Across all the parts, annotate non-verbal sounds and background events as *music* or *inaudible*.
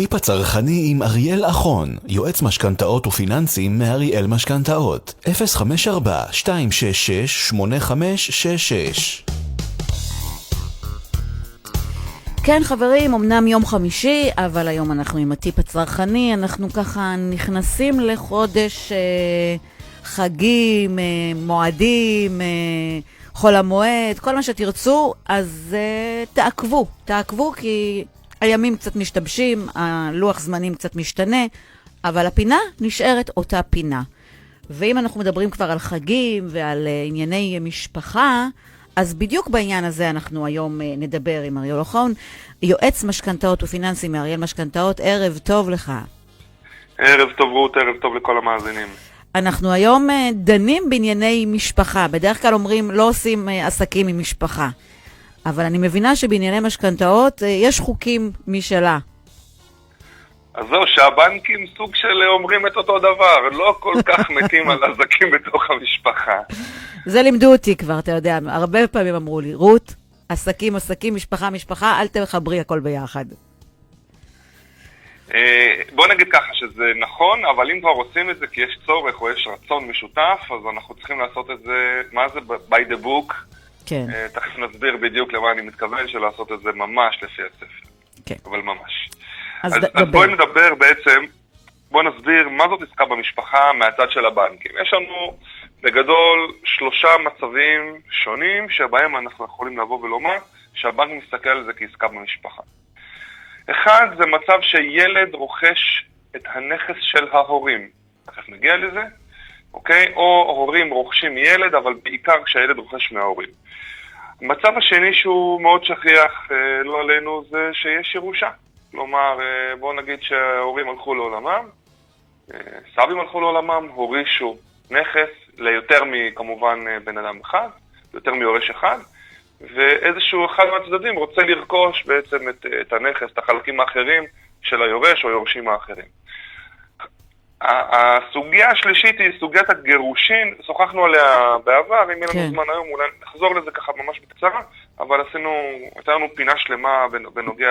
הטיפ הצרכני עם אריאל אחון, יועץ משכנתאות ופיננסים מאריאל משכנתאות, 054-266-8566 כן, חברים, אמנם יום חמישי, אבל היום אנחנו עם הטיפ הצרכני. אנחנו ככה נכנסים לחודש אה, חגים, אה, מועדים, אה, חול המועד, כל מה שתרצו, אז אה, תעקבו, תעקבו כי הימים קצת משתבשים, הלוח זמנים קצת משתנה, אבל הפינה נשארת אותה פינה. ואם אנחנו מדברים כבר על חגים ועל uh, ענייני משפחה, אז בדיוק בעניין הזה אנחנו היום uh, נדבר עם אריאל אוחון, יועץ משכנתאות ופיננסים מאריאל משכנתאות. ערב טוב לך. ערב טוב רות, ערב טוב לכל המאזינים. אנחנו היום uh, דנים בענייני משפחה. בדרך כלל אומרים לא עושים עסקים עם משפחה. אבל אני מבינה שבענייני משכנתאות uh, יש חוקים משלה. אז זהו, שהבנקים סוג של אומרים את אותו דבר, לא כל כך *laughs* מתים על עסקים בתוך המשפחה. זה לימדו אותי כבר, אתה יודע, הרבה פעמים אמרו לי, רות, עסקים, עסקים, משפחה, משפחה, אל תחברי הכל ביחד. אה, בוא נגיד ככה שזה נכון, אבל אם כבר עושים את זה כי יש צורך או יש רצון משותף, אז אנחנו צריכים לעשות את זה, מה זה by the book? כן. אה, תכף נסביר בדיוק למה אני מתכוון, של את זה ממש לפי הספר. כן. אבל ממש. אז, אז, אז בואי נדבר בעצם, בואי נסביר מה זאת עסקה במשפחה מהצד של הבנקים. יש לנו בגדול שלושה מצבים שונים שבהם אנחנו יכולים לבוא ולומר שהבנק מסתכל על זה כעסקה במשפחה. אחד זה מצב שילד רוכש את הנכס של ההורים, תכף נגיע לזה, אוקיי? או הורים רוכשים ילד, אבל בעיקר כשהילד רוכש מההורים. המצב השני שהוא מאוד שכיח, אה, לא עלינו, זה שיש ירושה. כלומר, אה, בואו נגיד שההורים הלכו לעולמם, אה, סבים הלכו לעולמם, הורישו נכס ליותר מכמובן בן אדם אחד, יותר מיורש אחד, ואיזשהו אחד מהצדדים רוצה לרכוש בעצם את, את הנכס, את החלקים האחרים של היורש או יורשים האחרים. הסוגיה השלישית היא סוגיית הגירושין, שוחחנו עליה בעבר, אם יהיה לנו כן. זמן היום אולי נחזור לזה ככה ממש בקצרה, אבל עשינו, הייתה לנו פינה שלמה בנוגע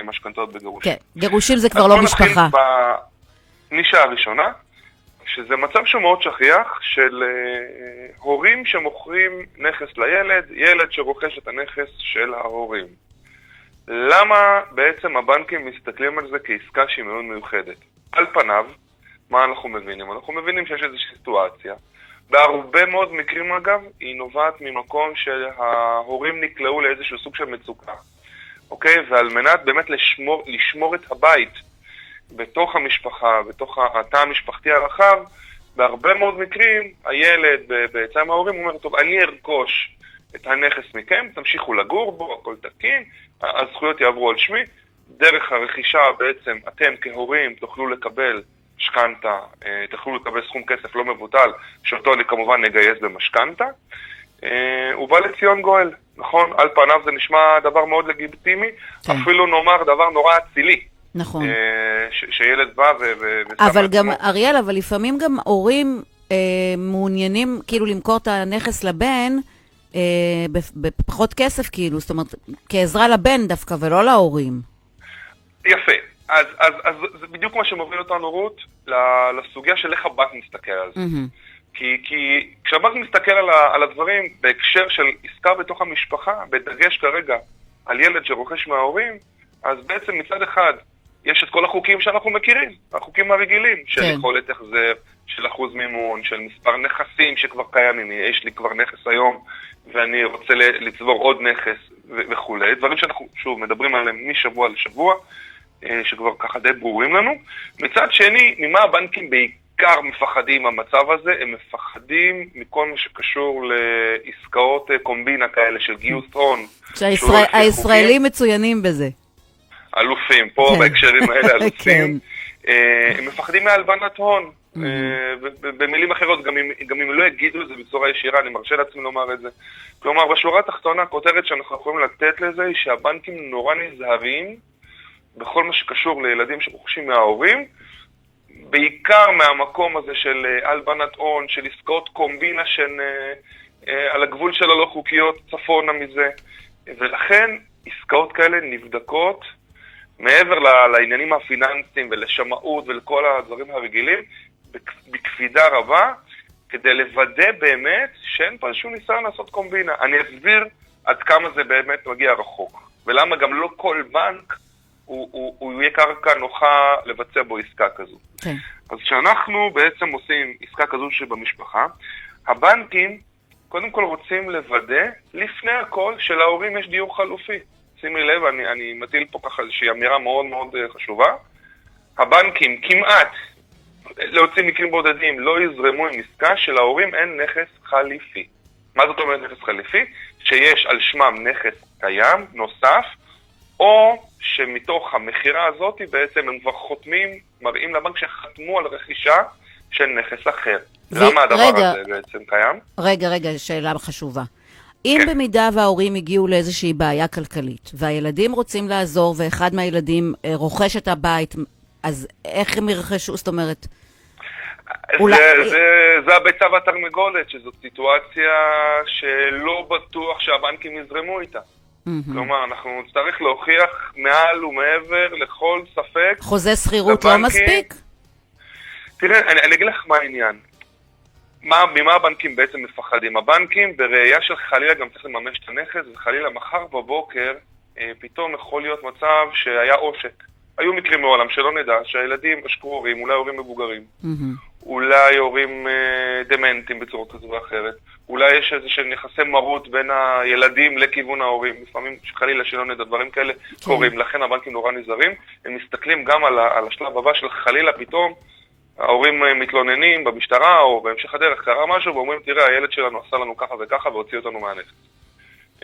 למשכנתות בגירושין. כן, גירושין זה כבר לא משפחה. בנישה הראשונה, שזה מצב שהוא מאוד שכיח של uh, הורים שמוכרים נכס לילד, ילד שרוכש את הנכס של ההורים. למה בעצם הבנקים מסתכלים על זה כעסקה שהיא מאוד מיוחדת? על פניו, מה אנחנו מבינים? אנחנו מבינים שיש איזושהי סיטואציה. בהרבה מאוד מקרים אגב, היא נובעת ממקום שההורים נקלעו לאיזשהו סוג של מצוקה, אוקיי? ועל מנת באמת לשמור, לשמור את הבית בתוך המשפחה, בתוך התא המשפחתי הרחב, בהרבה מאוד מקרים הילד בעצם ההורים אומר, טוב, אני ארכוש את הנכס מכם, תמשיכו לגור בו, הכל תקין, הזכויות יעברו על שמי. דרך הרכישה בעצם אתם כהורים תוכלו לקבל משכנתה, אה, תוכלו לקבל סכום כסף לא מבוטל, שאותו אני כמובן נגייס במשכנתה. אה, ובא לציון גואל, נכון? על פניו זה נשמע דבר מאוד לגיטימי, כן. אפילו נאמר דבר נורא אצילי. נכון. אה, שילד בא ו... ו- אבל גם, עצמו. אריאל, אבל לפעמים גם הורים אה, מעוניינים כאילו למכור את הנכס לבן אה, בפחות כסף, כאילו, זאת אומרת, כעזרה לבן דווקא, ולא להורים. יפה. אז, אז, אז זה בדיוק מה שמוביל אותנו, רות, לסוגיה של איך הבנק מסתכל על זה. Mm-hmm. כי, כי כשהבנק מסתכל על, ה, על הדברים בהקשר של עסקה בתוך המשפחה, בדגש כרגע על ילד שרוכש מההורים, אז בעצם מצד אחד יש את כל החוקים שאנחנו מכירים, החוקים הרגילים, של כן. יכולת החזר, של אחוז מימון, של מספר נכסים שכבר קיימים, יש לי כבר נכס היום ואני רוצה לצבור עוד נכס וכולי, דברים שאנחנו שוב מדברים עליהם משבוע לשבוע. אה, שכבר ככה די ברורים לנו. מצד שני, ממה הבנקים בעיקר מפחדים מהמצב הזה? הם מפחדים מכל מה שקשור לעסקאות אה, קומבינה כאלה של גיוס הון. שהישראלים מצוינים בזה. אלופים, פה כן. בהקשרים האלה *laughs* אלופים. כן. אה, הם מפחדים מהלבנת הון. Mm-hmm. במילים אחרות, גם אם לא יגידו את זה בצורה ישירה, אני מרשה לעצמי לומר את זה. כלומר, בשורה התחתונה, הכותרת שאנחנו יכולים לתת לזה היא שהבנקים נורא נזהרים בכל מה שקשור לילדים שרוכשים מההורים, בעיקר מהמקום הזה של אה, הלבנת הון, של עסקאות קומבינה שהן אה, אה, על הגבול של הלא חוקיות צפונה מזה, ולכן עסקאות כאלה נבדקות מעבר לעניינים הפיננסיים ולשמאות ולכל הדברים הרגילים, בק- בקפידה רבה, כדי לוודא באמת שאין פה איזשהו ניסיון לעשות קומבינה. אני אסביר עד כמה זה באמת מגיע רחוק, ולמה גם לא כל בנק הוא, הוא, הוא יהיה קרקע נוחה לבצע בו עסקה כזו. כן. אז כשאנחנו בעצם עושים עסקה כזו שבמשפחה, הבנקים קודם כל רוצים לוודא, לפני הכל, שלהורים יש דיור חלופי. שימי לב, אני, אני מטיל פה ככה איזושהי אמירה מאוד מאוד אה, חשובה. הבנקים כמעט, להוציא מקרים בודדים, לא יזרמו עם עסקה שלהורים אין נכס חליפי. מה זאת אומרת נכס חליפי? שיש על שמם נכס קיים, נוסף, או שמתוך המכירה הזאת בעצם הם כבר חותמים, מראים לבנק שחתמו על רכישה של נכס אחר. ו- למה הדבר רגע. הזה בעצם קיים? רגע, רגע, שאלה חשובה. אם כן. במידה וההורים הגיעו לאיזושהי בעיה כלכלית, והילדים רוצים לעזור, ואחד מהילדים אה, רוכש את הבית, אז איך הם ירכשו? זאת אומרת, אולי- זה, זה, זה הביצה והתרנגולת, שזאת סיטואציה שלא בטוח שהבנקים יזרמו איתה. מהמם. כלומר, אנחנו נצטרך להוכיח מעל ומעבר לכל ספק. חוזה שכירות לא מספיק? תראה, אני, אני אגיד לך מה העניין. מה, ממה הבנקים בעצם מפחדים? הבנקים, בראייה של חלילה גם צריך לממש את הנכס, וחלילה מחר בבוקר אה, פתאום יכול להיות מצב שהיה עושק. היו מקרים מעולם שלא נדע שהילדים עשקו הורים, אולי הורים מבוגרים. מהמם. אולי הורים אה, דמנטים בצורה כזו או אחרת, אולי יש איזה שהם יחסי מרות בין הילדים לכיוון ההורים, לפעמים חלילה שלא נדע דברים כאלה כן. קורים, לכן הבנקים נורא נזהרים, הם מסתכלים גם על, על השלב הבא של חלילה פתאום ההורים אה, מתלוננים במשטרה או בהמשך הדרך, קרה משהו ואומרים תראה הילד שלנו עשה לנו ככה וככה והוציא אותנו מהנכס.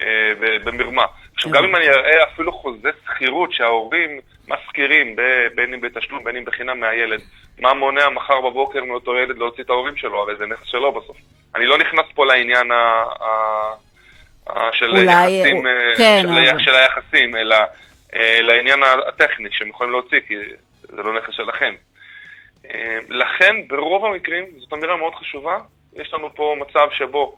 אה, במרמה. עכשיו, גם אם אני אראה אפילו חוזה שכירות שההורים משכירים, בין אם בתשלום, בין אם בחינם מהילד, מה מונע מחר בבוקר מאותו ילד להוציא את ההורים שלו? הרי זה נכס שלו בסוף. אני לא נכנס פה לעניין ה... של אולי, יחסים, הוא- אה, כן, של, אבל-. של היחסים, אלא אה, לעניין הטכני שהם יכולים להוציא, כי זה לא נכס שלכם. אה, לכן, ברוב המקרים, זאת אמירה מאוד חשובה, יש לנו פה מצב שבו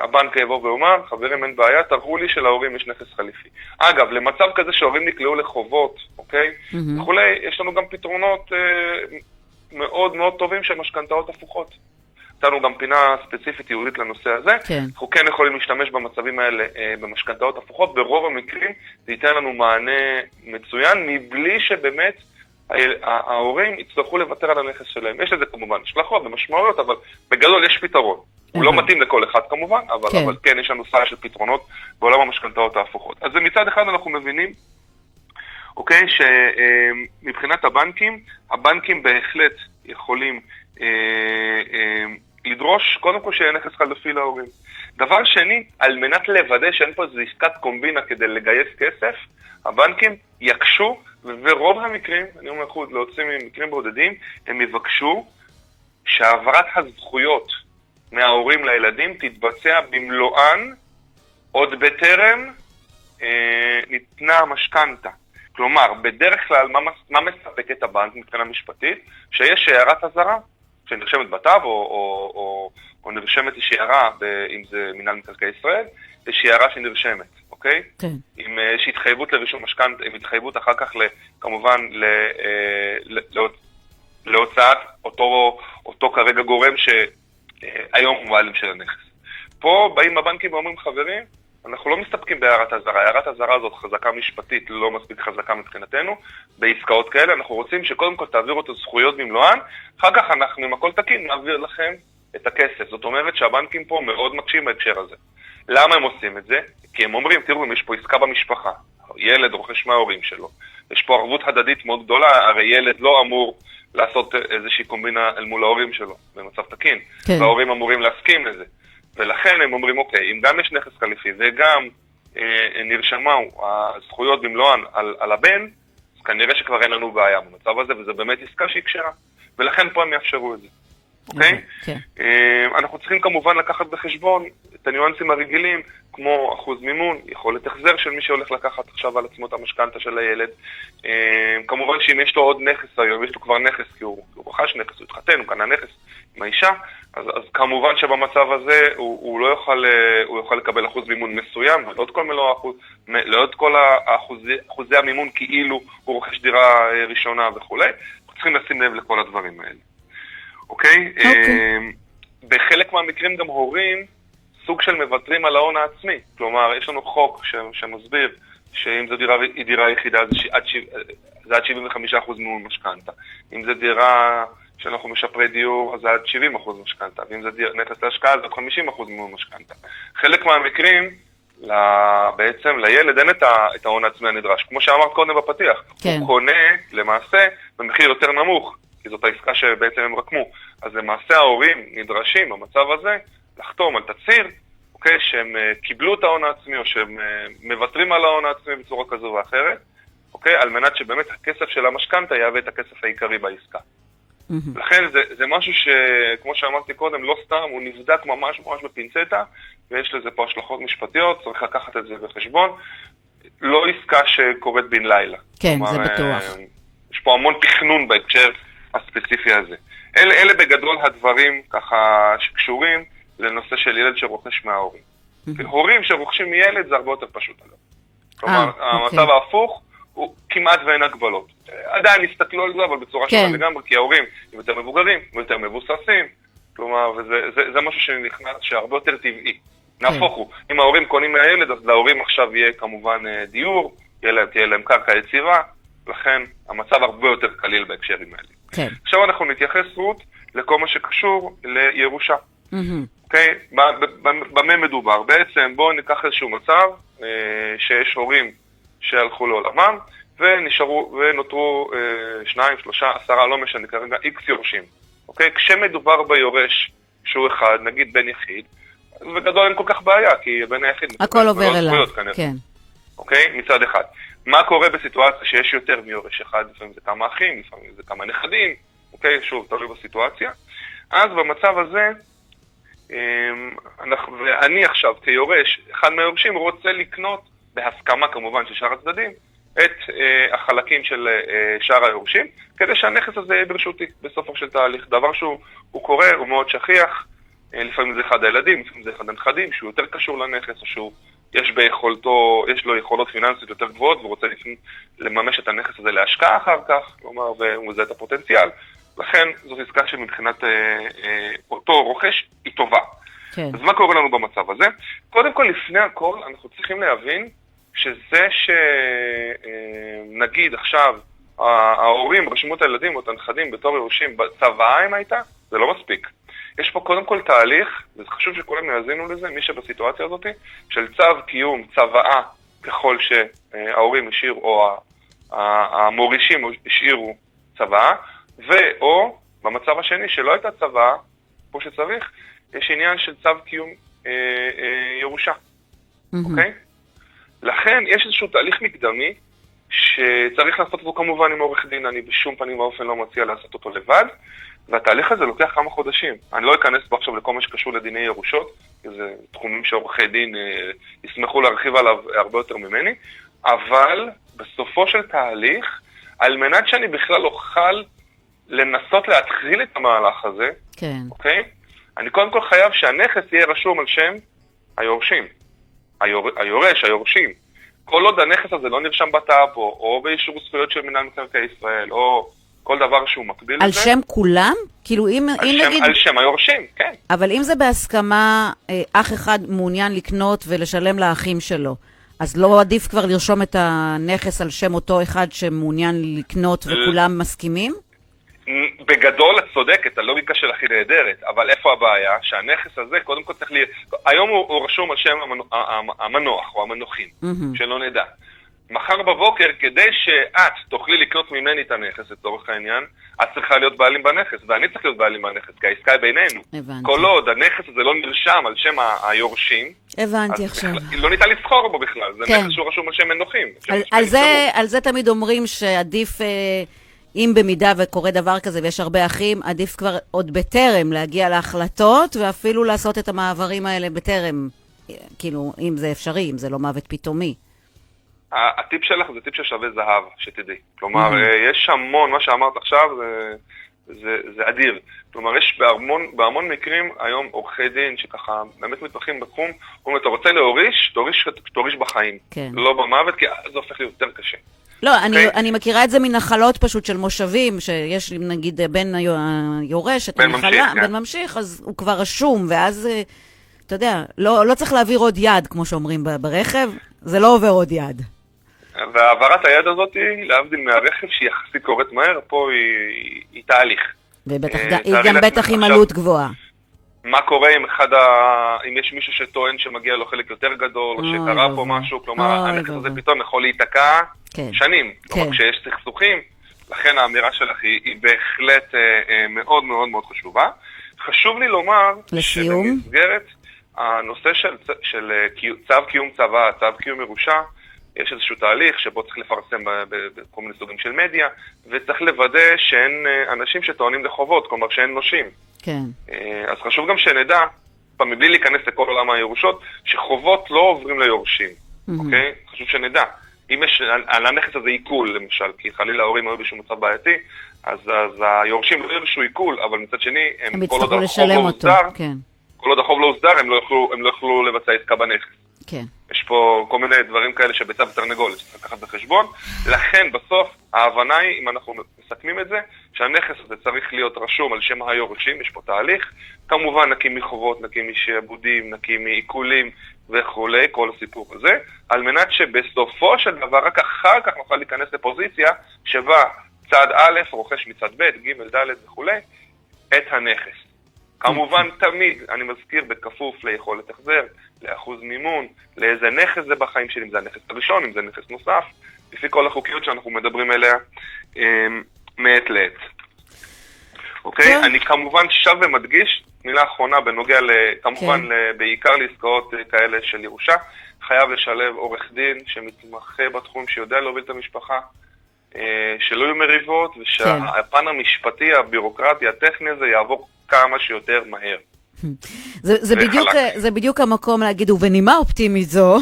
הבנק יבוא ויאמר, חברים, אין בעיה, תראו לי שלהורים יש נכס חליפי. אגב, למצב כזה שההורים נקלעו לחובות, אוקיי? מהמם. וכולי, יש לנו גם פתרונות אה, מאוד מאוד טובים של משכנתאות הפוכות. נתנו גם פינה ספציפית ייעודית לנושא הזה. כן. אנחנו כן יכולים להשתמש במצבים האלה אה, במשכנתאות הפוכות. ברוב המקרים זה ייתן לנו מענה מצוין, מבלי שבאמת ההורים יצטרכו לוותר על הנכס שלהם. יש לזה כמובן השלכות ומשמעויות, אבל בגדול יש פתרון. הוא לא. מתאים לכל אחד כמובן, אבל כן. אבל כן יש לנו סל של פתרונות בעולם המשכנתאות ההפוכות. אז מצד אחד אנחנו מבינים אוקיי? שמבחינת הבנקים, הבנקים בהחלט יכולים אה, אה, לדרוש, קודם כל שיהיה נכס חלופי להורים. דבר שני, על מנת לוודא שאין פה איזו עסקת קומבינה כדי לגייס כסף, הבנקים יקשו, וברוב המקרים, אני אומר חוד, להוציא ממקרים בודדים, הם יבקשו שהעברת הזכויות מההורים לילדים תתבצע במלואן עוד בטרם אה, ניתנה המשכנתה. כלומר, בדרך כלל, מה, מה מספק את הבנק מבחינה משפטית? שיש הערת אזהרה, שנרשמת בטאב, או, או, או, או נרשמת איזושהי הערה, אם זה מינהל מקרקעי ישראל, איזושהי הערה שנרשמת, אוקיי? כן. עם אה, איזושהי התחייבות לרישום משכנתה, עם התחייבות אחר כך, כמובן, ל, אה, להוצאת אותו, אותו כרגע גורם שהיום הוא בעלים של הנכס. פה באים הבנקים ואומרים, חברים, אנחנו לא מסתפקים בהערת אזהרה. הערת אזהרה הזאת חזקה משפטית, לא מספיק חזקה מבחינתנו. בעסקאות כאלה אנחנו רוצים שקודם כל תעבירו את הזכויות במלואן, אחר כך אנחנו עם הכל תקין נעביר לכם את הכסף. זאת אומרת שהבנקים פה מאוד מקשים בהקשר הזה. למה הם עושים את זה? כי הם אומרים, תראו, אם יש פה עסקה במשפחה, ילד רוכש מההורים שלו, יש פה ערבות הדדית מאוד גדולה, הרי ילד לא אמור לעשות איזושהי קומבינה אל מול ההורים שלו, במצב תקין. כן. וההורים אמורים להסכים לזה. ולכן הם אומרים, אוקיי, אם גם יש נכס חליפי וגם אה, נרשמו הזכויות במלואן על, על הבן, אז כנראה שכבר אין לנו בעיה במצב הזה, וזה באמת עסקה שהיא כשרה. ולכן פה הם יאפשרו את זה. אוקיי? כן. אה, אנחנו צריכים כמובן לקחת בחשבון את הניואנסים הרגילים, כמו אחוז מימון, יכולת החזר של מי שהולך לקחת עכשיו על עצמו את המשכנתה של הילד. אה, כמובן שאם יש לו עוד נכס היום, יש לו כבר נכס, כי הוא, הוא רכש נכס, הוא התחתן, הוא קנה נכס עם האישה, אז, אז כמובן שבמצב הזה הוא, הוא לא יוכל, אה, הוא יוכל לקבל אחוז מימון מסוים, ולא את כל מלוא האחוז, לא את כל האחוזי, אחוזי המימון כאילו הוא רוכש דירה ראשונה וכולי. צריכים לשים לב לכל הדברים האלה. אוקיי? אוקיי. אמ, בחלק מהמקרים גם הורים סוג של מוותרים על ההון העצמי. כלומר, יש לנו חוק ש- שמסביר שאם זו דירה, דירה יחידה זה, ש- עד, ש- זה עד 75% מימון משכנתה. אם זו דירה שאנחנו משפרי דיור, אז זה עד 70% משכנתה. ואם זה דיר, נכס להשקעה, זה עד 50% מימון משכנתה. חלק מהמקרים, ל... בעצם לילד אין את ההון העצמי הנדרש. כמו שאמרת קודם בפתיח, כן. הוא קונה למעשה במחיר יותר נמוך, כי זאת העסקה שבעצם הם רקמו. אז למעשה ההורים נדרשים במצב הזה לחתום על תצהיר, אוקיי, שהם אה, קיבלו את ההון העצמי או שהם אה, מוותרים על ההון העצמי בצורה כזו ואחרת, אוקיי, על מנת שבאמת הכסף של המשכנתה יהווה את הכסף העיקרי בעסקה. לכן זה, זה משהו שכמו שאמרתי קודם, לא סתם, הוא נבדק ממש ממש בפינצטה, ויש לזה פה השלכות משפטיות, צריך לקחת את זה בחשבון. לא עסקה שקורית בן לילה. כן, כלומר, זה אה, בטוח. יש פה המון תכנון בהקשר הספציפי הזה. אלה, אלה בגדול הדברים ככה שקשורים לנושא של ילד שרוכש מההורים. הורים שרוכשים מילד זה הרבה יותר פשוט אגב. כלומר, אה, המצב אוקיי. ההפוך הוא כמעט ואין הגבלות. עדיין הסתכלו על זה, אבל בצורה כן. שונה לגמרי, כי ההורים הם יותר מבוגרים, הם יותר מבוססים. כלומר, וזה זה, זה משהו שנכנס, שהרבה יותר טבעי. נהפוך הוא, אם ההורים קונים מהילד, אז להורים עכשיו יהיה כמובן אה, דיור, תהיה להם קרקע יציבה, לכן המצב הרבה יותר קליל בהקשרים האלה. כן. עכשיו אנחנו נתייחס, רות, לכל מה שקשור לירושה. אוקיי? ב- ב- במה מדובר? בעצם בואו ניקח איזשהו מצב אה, שיש הורים שהלכו לעולמם ונשארו, ונותרו אה, שניים, שלושה, עשרה, לא משנה כרגע, איקס יורשים. אוקיי? כשמדובר ביורש שהוא אחד, נגיד בן יחיד, אז בגדול אין כל כך בעיה, כי הבן היחיד הכל עובר אליו. כן. אוקיי? מצד אחד. מה קורה בסיטואציה שיש יותר מיורש אחד, לפעמים זה כמה אחים, לפעמים זה כמה נכדים, אוקיי? שוב, תלוי בסיטואציה. אז במצב הזה, אמ, אנחנו, ואני עכשיו כיורש, אחד מהיורשים רוצה לקנות, בהסכמה כמובן של שאר הצדדים, את אה, החלקים של אה, שאר היורשים, כדי שהנכס הזה יהיה ברשותי בסופו של תהליך. דבר שהוא הוא קורה, הוא מאוד שכיח, אה, לפעמים זה אחד הילדים, לפעמים זה אחד הנכדים, שהוא יותר קשור לנכס, או שהוא יש ביכולתו, יש לו יכולות פיננסיות יותר גבוהות, והוא רוצה לממש את הנכס הזה להשקעה אחר כך, כלומר, והוא מזהה את הפוטנציאל. לכן זאת עסקה שמבחינת אה, אה, אותו רוכש היא טובה. כן. אז מה קורה לנו במצב הזה? קודם כל, לפני הכל, אנחנו צריכים להבין שזה שנגיד עכשיו ה- ההורים רשמו את הילדים או את הנכדים בתור יורשים בצוואה אם הייתה, זה לא מספיק. יש פה קודם כל תהליך, וזה חשוב שכולם יאזינו לזה, מי שבסיטואציה הזאת, של צו קיום צוואה ככל שההורים השאירו, או המורישים השאירו צוואה, ואו במצב השני שלא הייתה צוואה, כמו שצריך, יש עניין של צו קיום אה, אה, ירושה. אוקיי? לכן יש איזשהו תהליך מקדמי שצריך לעשות אותו כמובן עם עורך דין, אני בשום פנים ואופן לא מציע לעשות אותו לבד, והתהליך הזה לוקח כמה חודשים. אני לא אכנס פה עכשיו לכל מה שקשור לדיני ירושות, כי זה תחומים שעורכי דין אה, ישמחו להרחיב עליו הרבה יותר ממני, אבל בסופו של תהליך, על מנת שאני בכלל אוכל לנסות להתחיל את המהלך הזה, כן. אוקיי? אני קודם כל חייב שהנכס יהיה רשום על שם היורשים. היור... היורש, היורשים. כל עוד הנכס הזה לא נרשם בטאבו, או באישור זכויות של מינהל מקרקעי ישראל, או כל דבר שהוא מקביל על לזה. שם כולם? כאילו, אם על אם שם, נגיד... על שם היורשים, כן. אבל אם זה בהסכמה, אה, אח אחד מעוניין לקנות ולשלם לאחים שלו, אז לא עדיף כבר לרשום את הנכס על שם אותו אחד שמעוניין לקנות וכולם מסכימים? בגדול את צודקת, הלוגיקה שלך היא נהדרת, אבל איפה הבעיה? שהנכס הזה, קודם כל צריך ל... היום הוא, הוא רשום על שם המנוח, או המנוחים, מהמם. שלא נדע. מחר בבוקר, כדי שאת תוכלי לקנות ממני את הנכס, לצורך העניין, את צריכה להיות בעלים בנכס, ואני צריך להיות בעלים בנכס, כי העסקה היא בינינו. הבנתי. כל עוד הנכס הזה לא נרשם על שם היורשים, הבנתי עכשיו. בכלל- לא ניתן לסחור בו בכלל, זה כן. נכס שהוא רשום על שם מנוחים. על, על. זה, על זה תמיד אומרים שעדיף אה, אם במידה וקורה דבר כזה ויש הרבה אחים, עדיף כבר עוד בטרם להגיע להחלטות, ואפילו לעשות את המעברים האלה בטרם, אה, כאילו, אם זה אפשרי, אם זה לא מוות פתאומי. הטיפ שלך זה טיפ ששווה זהב, שתדעי. כלומר, Mhm. אה, יש המון, מה שאמרת עכשיו זה, זה, זה אדיר. כלומר, יש בהמון, בהמון מקרים היום עורכי דין שככה באמת מתמחים בתחום, אומרים, אתה רוצה להוריש, תוריש, תוריש בחיים. כן. לא במוות, כי זה הופך להיות יותר קשה. לא, אני, אוקיי. אני מכירה את זה מנחלות פשוט של מושבים, שיש נגיד בן היו- היורש את בן הנחלה, ממשיך, כן. בן ממשיך, אז הוא כבר רשום, ואז, אה, אתה יודע, לא, לא צריך להעביר עוד יד, כמו שאומרים ברכב, זה לא עובר עוד יד. והעברת היד הזאת, להבדיל מהרכב, שהיא יחסית קורית מהר, פה היא, היא, היא תהליך. ובטח, אה, גם- היא בטח עם עלות גבוהה. מה קורה אם אחד ה... אם יש מישהו שטוען שמגיע לו חלק יותר גדול, או אוי שקרה פה. משהו, כלומר, אוי הנכס הזה. פתאום יכול להיתקע כן. שנים. כלומר, כן. כשיש סכסוכים, לכן האמירה שלך היא, היא בהחלט אה, אה, מאוד מאוד מאוד חשובה. חשוב לי לומר, לסיום? שבמסגרת הנושא של, של אה, קיו- צו קיום צבא, צו קיום ירושה, יש איזשהו תהליך שבו צריך לפרסם ב- בכל מיני סוגים של מדיה, וצריך לוודא שאין אה, אנשים שטוענים לחובות, כלומר שאין נושים. כן. אה, אז חשוב גם שנדע, פעם מבלי להיכנס לכל עולם הירושות, שחובות לא עוברים ליורשים, אוקיי? חשוב שנדע. אם יש על, הנכס הזה עיכול, למשל, כי חלילה ההורים היו באיזשהו מצב בעייתי, אז, אז היורשים לא ירשו עיכול, אבל מצד שני, הם, הם כל עוד החוב לא. הוסדר, כן, כל עוד החוב לא הוסדר, הם לא יוכלו, הם לא יוכלו לבצע עסקה בנכס. כן. יש פה כל מיני דברים כאלה שביצה ותרנגולת שצריך לקחת בחשבון. לכן בסוף ההבנה היא, אם אנחנו מסכמים את זה, שהנכס הזה צריך להיות רשום על שם היורשים, יש פה תהליך. כמובן נקי מחובות, נקי משעבודים, נקי מעיקולים וכולי, כל הסיפור הזה, על מנת שבסופו של דבר, רק אחר כך נוכל להיכנס לפוזיציה שבה צד א' רוכש מצד ב', ג', ד' וכולי, את הנכס. כמובן, תמיד, אני מזכיר, בכפוף ליכולת החזר, לאחוז מימון, לאיזה נכס זה בחיים שלי, אם זה הנכס הראשון, אם זה נכס נוסף, לפי כל החוקיות שאנחנו מדברים עליה אמ, מעת לעת. אוקיי? כן. אני כמובן שב ומדגיש, מילה אחרונה בנוגע, כמובן, כן. ל, בעיקר לעסקאות אה, כאלה של ירושה, חייב לשלב עורך דין שמתמחה בתחום, שיודע להוביל את המשפחה, שלא יהיו מריבות, כן. ושהפן המשפטי, הבירוקרטי, הטכני הזה יעבור כמה שיותר מהר. זה, זה, בדיוק. זה בדיוק המקום להגיד, ובנימה אופטימית זו,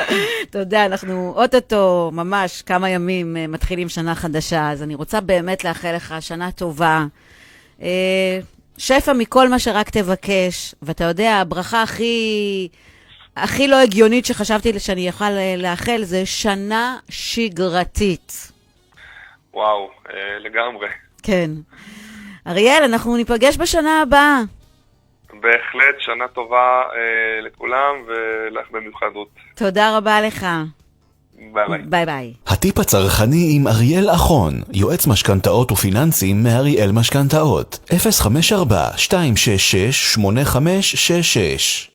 *laughs* אתה יודע, אנחנו אוטוטו, ממש כמה ימים אה, מתחילים שנה חדשה, אז אני רוצה באמת לאחל לך שנה טובה. אה, שפע מכל מה שרק תבקש, ואתה יודע, הברכה הכי, הכי לא הגיונית שחשבתי שאני אוכל אה, לאחל זה שנה שגרתית. וואו, אה, לגמרי. כן. אריאל, אנחנו ניפגש בשנה הבאה. בהחלט שנה טובה אה, לכולם, ולך במיוחד רות. תודה רבה לך. ביי ביי. ביי ביי. הטיפ הצרכני עם אריאל אחון, יועץ משכנתאות ופיננסים מאריאל משכנתאות, 054-266-8566